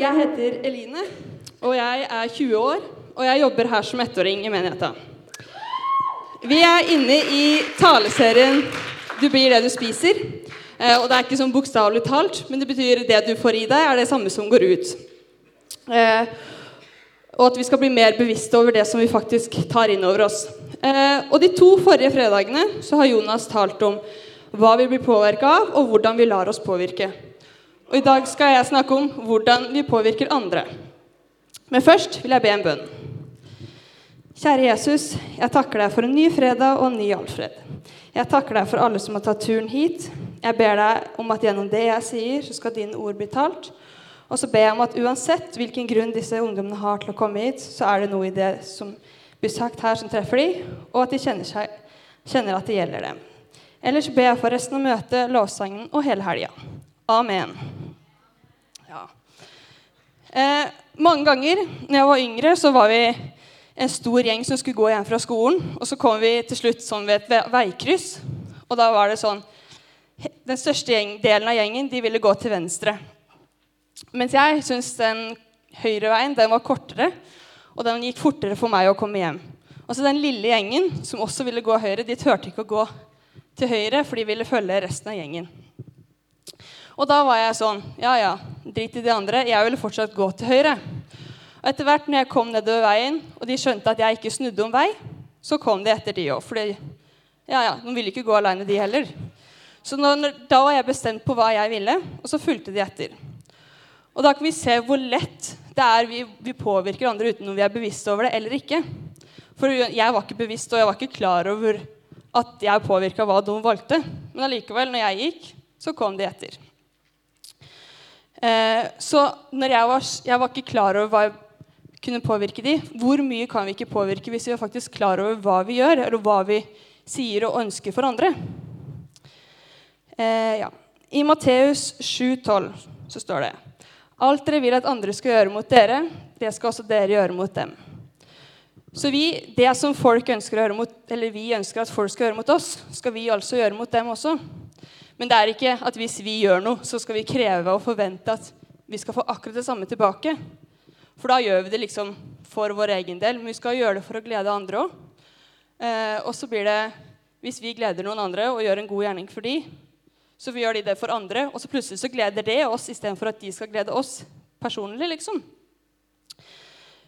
jeg heter Eline, og jeg er 20 år, og jeg jobber her som ettåring i menigheten. Vi er inne i taleserien 'Du blir det du spiser'. Eh, og det er ikke sånn bokstavelig talt, men det betyr det du får i deg, er det samme som går ut. Eh, og at vi skal bli mer bevisste over det som vi faktisk tar inn over oss. Eh, og de to forrige fredagene så har Jonas talt om hva vi blir påvirka av, og hvordan vi lar oss påvirke. Og i dag skal jeg snakke om hvordan vi påvirker andre. Men først vil jeg be en bønn. Kjære Jesus, jeg takker deg for en ny fredag og en ny Alfred. Jeg takker deg for alle som har tatt turen hit. Jeg ber deg om at gjennom det jeg sier, så skal dine ord bli talt. Og så ber jeg om at uansett hvilken grunn disse ungdommene har til å komme hit, så er det noe i det som blir sagt her, som treffer dem, og at de kjenner, seg, kjenner at det gjelder dem. Ellers ber jeg for resten av møtet, lovsangen og hele helga. Amen. Ja. Eh, mange ganger når jeg var yngre, så var vi en stor gjeng som skulle gå hjem fra skolen. Og så kom vi til slutt sånn ved et veikryss. Og da var det sånn Den største gjeng, delen av gjengen de ville gå til venstre. Mens jeg syntes den høyre veien den var kortere, og den gikk fortere for meg å komme hjem. Og så den lille gjengen som også ville gå høyre, de turte ikke å gå til høyre, for de ville følge resten av gjengen. Og da var jeg sånn Ja, ja, drit i de andre. Jeg ville fortsatt gå til høyre. Og etter hvert når jeg kom nedover veien, og de skjønte at jeg ikke snudde om vei, så kom de etter, de òg. For ja, ja, de ville ikke gå aleine, de heller. Så når, da var jeg bestemt på hva jeg ville, og så fulgte de etter. Og da kan vi se hvor lett det er vi, vi påvirker andre uten om vi er bevisste over det eller ikke. For jeg var ikke bevisst, og jeg var ikke klar over at jeg påvirka hva de valgte. Men allikevel, når jeg gikk, så kom de etter. Eh, så jeg var, jeg var ikke klar over hva jeg kunne påvirke de, hvor mye kan vi ikke påvirke hvis vi er faktisk klar over hva vi gjør, eller hva vi sier og ønsker for andre? Eh, ja. I Matteus 7,12 så står det Alt dere vil at andre skal gjøre mot dere, det skal også dere gjøre mot dem. Så vi, det som folk ønsker å gjøre mot, eller vi ønsker at folk skal gjøre mot oss, skal vi altså gjøre mot dem også. Men det er ikke at hvis vi gjør noe, så skal vi kreve og forvente at vi skal få akkurat det samme tilbake. For da gjør vi det liksom for vår egen del. Men vi skal gjøre det for å glede andre òg. Eh, og så blir det Hvis vi gleder noen andre og gjør en god gjerning for dem, så vi gjør de det for andre, og så plutselig så gleder det oss istedenfor at de skal glede oss personlig, liksom.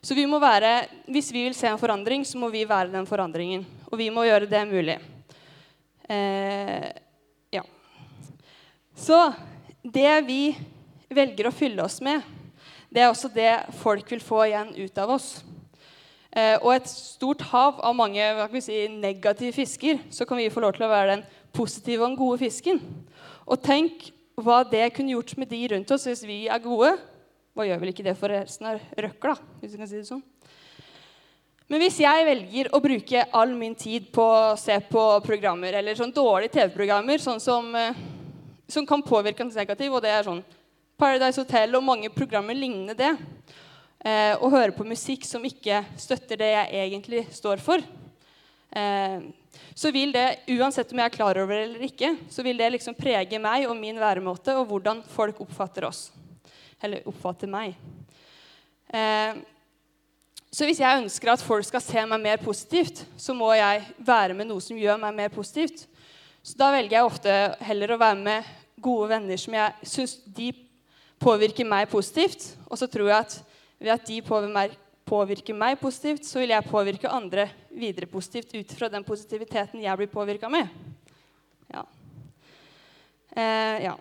Så vi må være, Hvis vi vil se en forandring, så må vi være den forandringen. Og vi må gjøre det mulig. Eh. Så det vi velger å fylle oss med, det er også det folk vil få igjen ut av oss. Eh, og et stort hav av mange si, negative fisker, så kan vi få lov til å være den positive og den gode fisken. Og tenk hva det kunne gjort med de rundt oss hvis vi er gode. Hva gjør vel ikke det for resten av røkla? hvis vi kan si det sånn. Men hvis jeg velger å bruke all min tid på å se på programmer, eller sånn dårlige TV-programmer sånn som, eh, som, kan påvirke oss negativt, og det er sånn Paradise Hotel og mange programmer ligner det, eh, og høre på musikk som ikke støtter det jeg egentlig står for, eh, så vil det, uansett om jeg er klar over det eller ikke, så vil det liksom prege meg og min væremåte og hvordan folk oppfatter oss. Eller oppfatter meg. Eh, så hvis jeg ønsker at folk skal se meg mer positivt, så må jeg være med noe som gjør meg mer positivt. Så da velger jeg ofte heller å være med gode venner som jeg syns de påvirker meg positivt. Og så tror jeg at ved at de påvirker meg positivt, så vil jeg påvirke andre videre positivt ut fra den positiviteten jeg blir påvirka med. Ja. Eh, ja.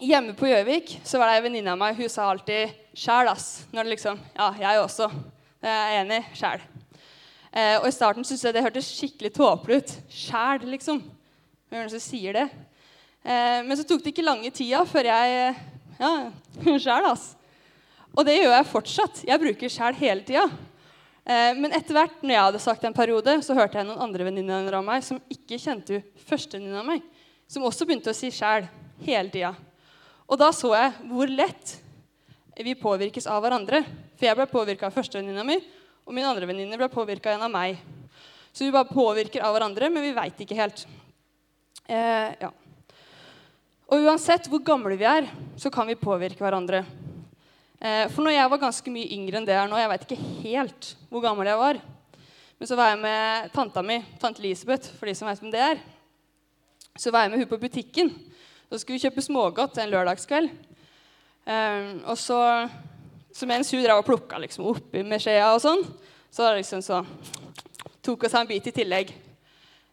Hjemme på Gjøvik så var det ei venninne av meg hun sa alltid 'sjæl', ass. Når det liksom Ja, jeg også. Jeg er enig. Sjæl. Eh, og i starten syntes jeg det hørtes skikkelig tåpelig ut. Sjæl, liksom. Hvem er det som sier det? Eh, men så tok det ikke lange tida før jeg ja, sjæl, altså. Og det gjør jeg fortsatt. Jeg bruker sjæl hele tida. Eh, men etter hvert når jeg hadde sagt en periode, så hørte jeg noen andre venninner av meg som ikke kjente førstevenninna av meg, som også begynte å si sjæl hele tida. Og da så jeg hvor lett vi påvirkes av hverandre. For jeg ble påvirka av førstevenninna mi, og min andre venninne ble påvirka av meg. Så vi bare påvirker av hverandre, men vi veit ikke helt. Eh, ja. Og uansett hvor gamle vi er, så kan vi påvirke hverandre. Eh, for når jeg var ganske mye yngre enn det er nå Jeg vet ikke helt hvor gammel jeg var. Men så var jeg med tanta mi, tante Elisabeth, for de som vet hvem det er. Så var jeg med hun på butikken. Så skulle vi kjøpe smågodt en lørdagskveld. Eh, og så, så, mens hun drev og plukka liksom, oppi med skjea, og sånn, så, liksom, så tok hun seg en bit i tillegg.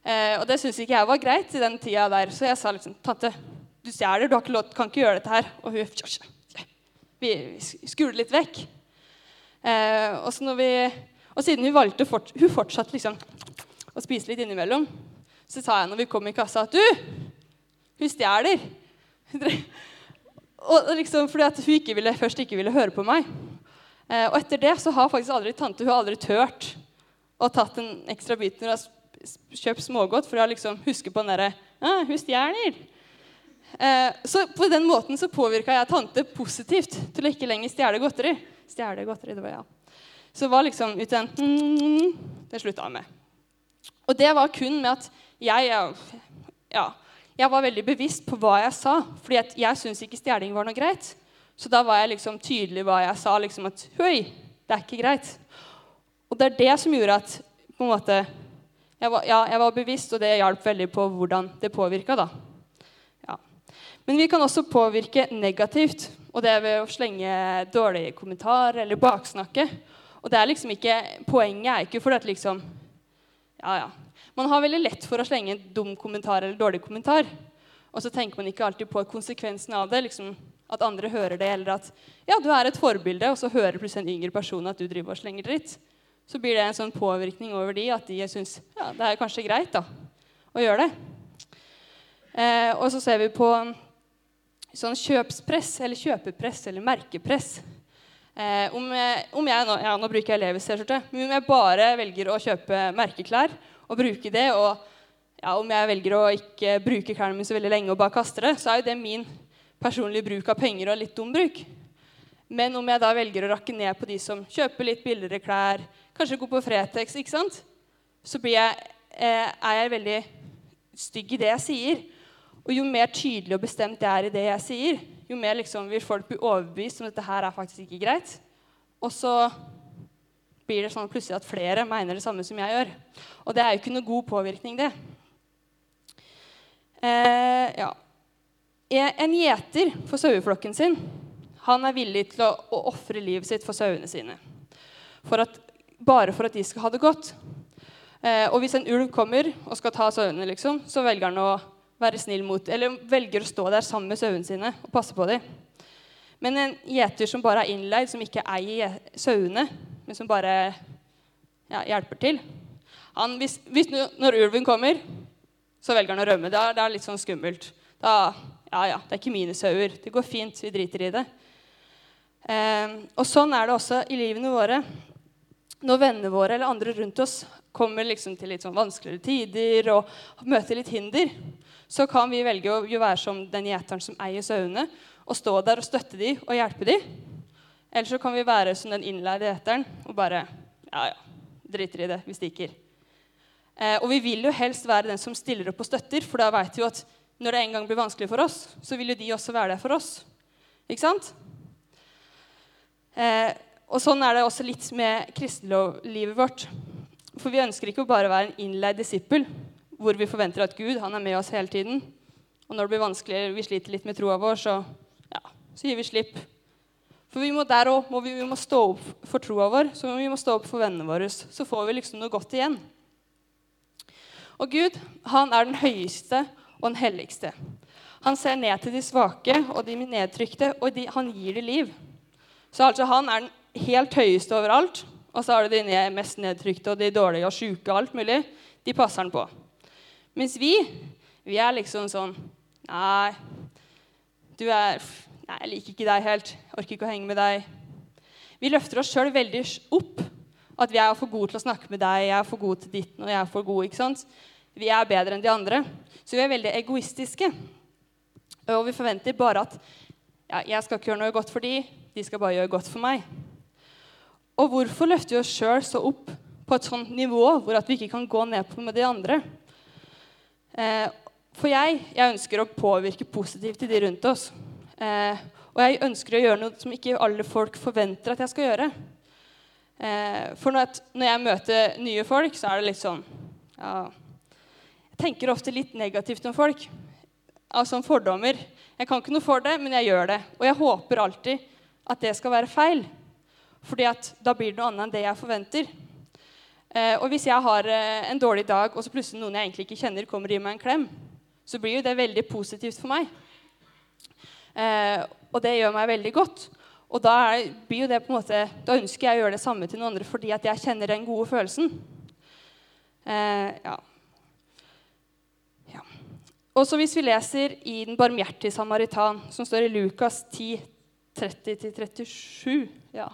Uh, og det syntes ikke jeg var greit i den tida der, så jeg sa liksom 'Tante, du stjeler. Du ikke lov, kan ikke gjøre dette her.' Og hun vi skulte litt vekk. Eh, og, vi, og, siden hun valgte fort, hun fortsatte liksom å spise litt innimellom, så sa jeg når vi kom i kassa, at 'Du, hun stjeler.' Og liksom, fordi at hun ikke ville, først ikke ville høre på meg. Eh, og etter det så har faktisk aldri tante hun har aldri tørt å tatt en ekstra bit når hun har kjøpt smågodt, for å liksom huske på den derre ah, 'Hun stjeler'. Eh, så på den måten så påvirka jeg tante positivt til å ikke lenger stjele godteri. Stjele godteri, det var ja. Så var liksom ut en mm, Det slutta jeg med. Og det var kun med at jeg ja, jeg var veldig bevisst på hva jeg sa. fordi jeg syntes ikke stjeling var noe greit. Så da var jeg liksom tydelig hva jeg sa. liksom at Høy, det er ikke greit. Og det er det som gjorde at på en måte, jeg var, ja, jeg var bevisst, og det hjalp veldig på hvordan det påvirka. Ja. Men vi kan også påvirke negativt, og det er ved å slenge dårlige kommentarer eller baksnakke. Og det er liksom ikke, Poenget er ikke fordi at liksom Ja, ja. Man har veldig lett for å slenge en dum kommentar eller dårlig kommentar. Og så tenker man ikke alltid på konsekvensen av det. liksom At andre hører det, eller at ja, du er et forbilde, og så hører plutselig en yngre person at du driver og slenger dritt. Så blir det en sånn påvirkning over de at de syns ja, det er kanskje greit da, å gjøre det. Eh, og så ser vi på sånn kjøpspress, eller kjøpepress, eller merkepress. Eh, om, jeg, om jeg nå, ja, nå bruker jeg Levis T-skjorte, men om jeg bare velger å kjøpe merkeklær og bruke det. Og ja, om jeg velger å ikke bruke klærne mine så veldig lenge og bare kaste det, så er jo det min personlige bruk av penger og litt dum bruk. Men om jeg da velger å rakke ned på de som kjøper litt billigere klær, kanskje går på Fretex, ikke sant? så jeg, eh, er jeg veldig stygg i det jeg sier. Og jo mer tydelig og bestemt jeg er i det jeg sier, jo mer liksom vil folk bli overbevist om at dette her er faktisk ikke greit. Og så blir det sånn plutselig at flere mener det samme som jeg gjør. Og det er jo ikke noe god påvirkning, det. Eh, ja. En gjeter for saueflokken sin han er villig til å, å ofre livet sitt for sauene sine. For at, bare for at de skal ha det godt. Eh, og hvis en ulv kommer og skal ta sauene, liksom, så velger han å være snill mot, eller velger å stå der sammen med sauene sine og passe på dem. Men en gjeter som bare er innleid, som ikke eier sauene, men som bare ja, hjelper til han, hvis, hvis, Når ulven kommer, så velger han å rømme. Det er, det er litt sånn skummelt. Da, ja, ja, det er ikke mine sauer. Det går fint. Vi driter i det. Eh, og sånn er det også i livene våre. Når vennene våre eller andre rundt oss kommer liksom til litt sånn vanskeligere tider og møter litt hinder, så kan vi velge å være som den gjeteren som eier sauene, og stå der og støtte dem og hjelpe dem. Eller så kan vi være som den innleide gjeteren og bare Ja, ja, driter i det. Vi stikker. Eh, og vi vil jo helst være den som stiller opp og støtter, for da vet vi jo at når det en gang blir vanskelig for oss, så vil jo de også være der for oss. Ikke sant? Eh, og sånn er det også litt med kristenlivet vårt. For vi ønsker ikke å bare være en innleid disippel hvor vi forventer at Gud han er med oss hele tiden. Og når det blir vanskelig, vi sliter litt med troa vår, så, ja, så gir vi slipp. For vi må der òg vi, vi, må stå opp for troa vår, så vi må stå opp for vennene våre. Så får vi liksom noe godt igjen. Og Gud, han er den høyeste og den helligste. Han ser ned til de svake og de nedtrykte, og de, han gir dem liv. Så altså han er den helt høyeste overalt. Og så har du de mest nedtrykte og de dårlige og sjuke og alt mulig. De passer han på. Mens vi, vi er liksom sånn Nei, du er Nei, jeg liker ikke deg helt. Orker ikke å henge med deg. Vi løfter oss sjøl veldig opp. At vi er for gode til å snakke med deg, jeg er for god til ditt, og jeg er for god. ikke sant? Vi er bedre enn de andre. Så vi er veldig egoistiske. Og vi forventer bare at ja, jeg skal ikke gjøre noe godt for de, de skal bare gjøre godt for meg. Og hvorfor løfter vi oss sjøl så opp på et sånt nivå hvor at vi ikke kan gå ned på med de andre? Eh, for jeg, jeg ønsker å påvirke positivt til de rundt oss. Eh, Og jeg ønsker å gjøre noe som ikke alle folk forventer at jeg skal gjøre. Eh, for når, når jeg møter nye folk, så er det litt sånn ja, Jeg tenker ofte litt negativt om folk. Altså om fordommer. Jeg kan ikke noe for det, men jeg gjør det. Og jeg håper alltid at det skal være feil. Fordi at da blir det noe annet enn det jeg forventer. Eh, og hvis jeg har eh, en dårlig dag, og så plutselig noen jeg egentlig ikke kjenner, kommer og gir meg en klem, så blir jo det veldig positivt for meg. Eh, og det gjør meg veldig godt. Og da, blir jo det på en måte, da ønsker jeg å gjøre det samme til noen andre fordi at jeg kjenner den gode følelsen. Eh, ja. Og så Hvis vi leser i Den barmhjertige samaritan, som står i Lukas 10, 30-37 ja.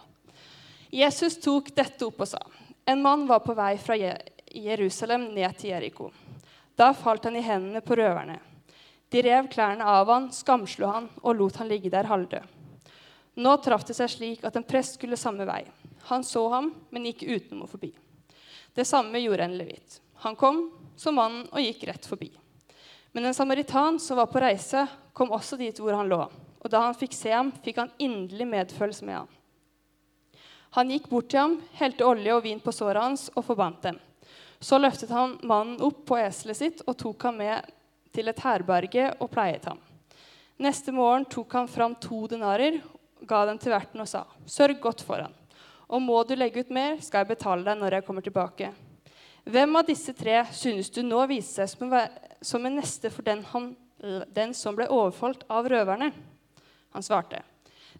Jesus tok dette opp og sa.: En mann var på vei fra Jerusalem ned til Jeriko. Da falt han i hendene på røverne. De rev klærne av han, skamslo han og lot han ligge der halvdød. Nå traff det seg slik at en prest skulle samme vei. Han så ham, men gikk utenom og forbi. Det samme gjorde en levit. Han kom som mannen og gikk rett forbi. Men en samaritan som var på reise, kom også dit hvor han lå. Og da han fikk se ham, fikk han inderlig medfølelse med ham. Han gikk bort til ham, helte olje og vin på såret hans og forbandt dem. Så løftet han mannen opp på eselet sitt og tok ham med til et herberge og pleiet ham. Neste morgen tok han fram to denarer, ga dem til verten og sa, 'Sørg godt for han, og må du legge ut mer, skal jeg betale deg når jeg kommer tilbake.' Hvem av disse tre synes du nå viser seg som en, neste for den, han, den som ble overfalt av røverne? Han svarte,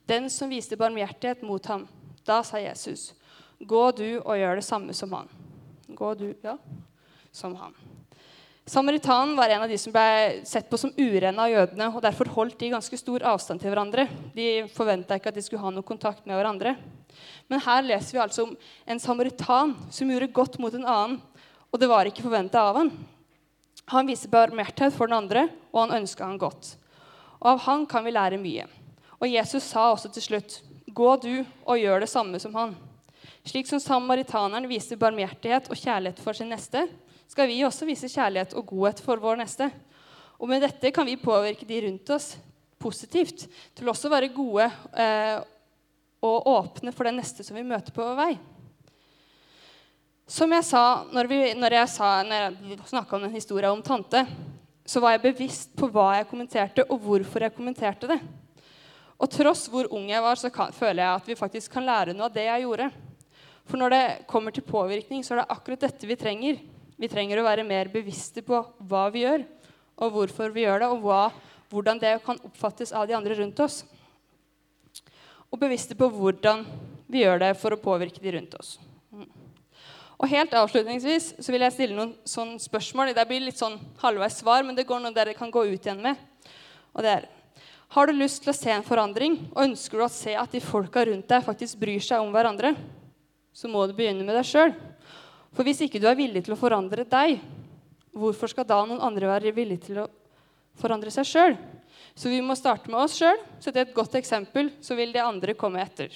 'Den som viste barmhjertighet mot ham.' Da sa Jesus, 'Gå du og gjør det samme som han.' Gå du, ja, som han. Samaritanen var en av de som ble sett på som urene av jødene. og Derfor holdt de ganske stor avstand til hverandre. De forventa ikke at de skulle ha noe kontakt med hverandre. Men her leser vi altså om en samaritan som gjorde godt mot en annen. Og det var ikke forventa av han. Han viser barmhjertighet for den andre, og han ønska han godt. Og av han kan vi lære mye. Og Jesus sa også til slutt, 'Gå du og gjør det samme som han.' Slik som samaritaneren viser barmhjertighet og kjærlighet for sin neste, skal vi også vise kjærlighet og godhet for vår neste. Og med dette kan vi påvirke de rundt oss positivt til også å være gode eh, og åpne for den neste som vi møter på vår vei. Som jeg sa når, vi, når jeg, sa, snakka om den historien om tante, så var jeg bevisst på hva jeg kommenterte, og hvorfor jeg kommenterte det. Og tross hvor ung jeg var, så kan, føler jeg at vi faktisk kan lære noe av det jeg gjorde. For når det kommer til påvirkning, så er det akkurat dette vi trenger. Vi trenger å være mer bevisste på hva vi gjør, og hvorfor vi gjør det, og hva, hvordan det kan oppfattes av de andre rundt oss. Og bevisste på hvordan vi gjør det for å påvirke de rundt oss. Og helt avslutningsvis så vil jeg stille noen sånne spørsmål. Det blir litt sånn halvveis svar, men det går noe dere kan gå ut igjen med. Og det er Har du lyst til å se en forandring, og ønsker du å se at de folka rundt deg faktisk bryr seg om hverandre, så må du begynne med deg sjøl. For hvis ikke du er villig til å forandre deg, hvorfor skal da noen andre være villig til å forandre seg sjøl? Så vi må starte med oss sjøl. Sette et godt eksempel, så vil de andre komme etter.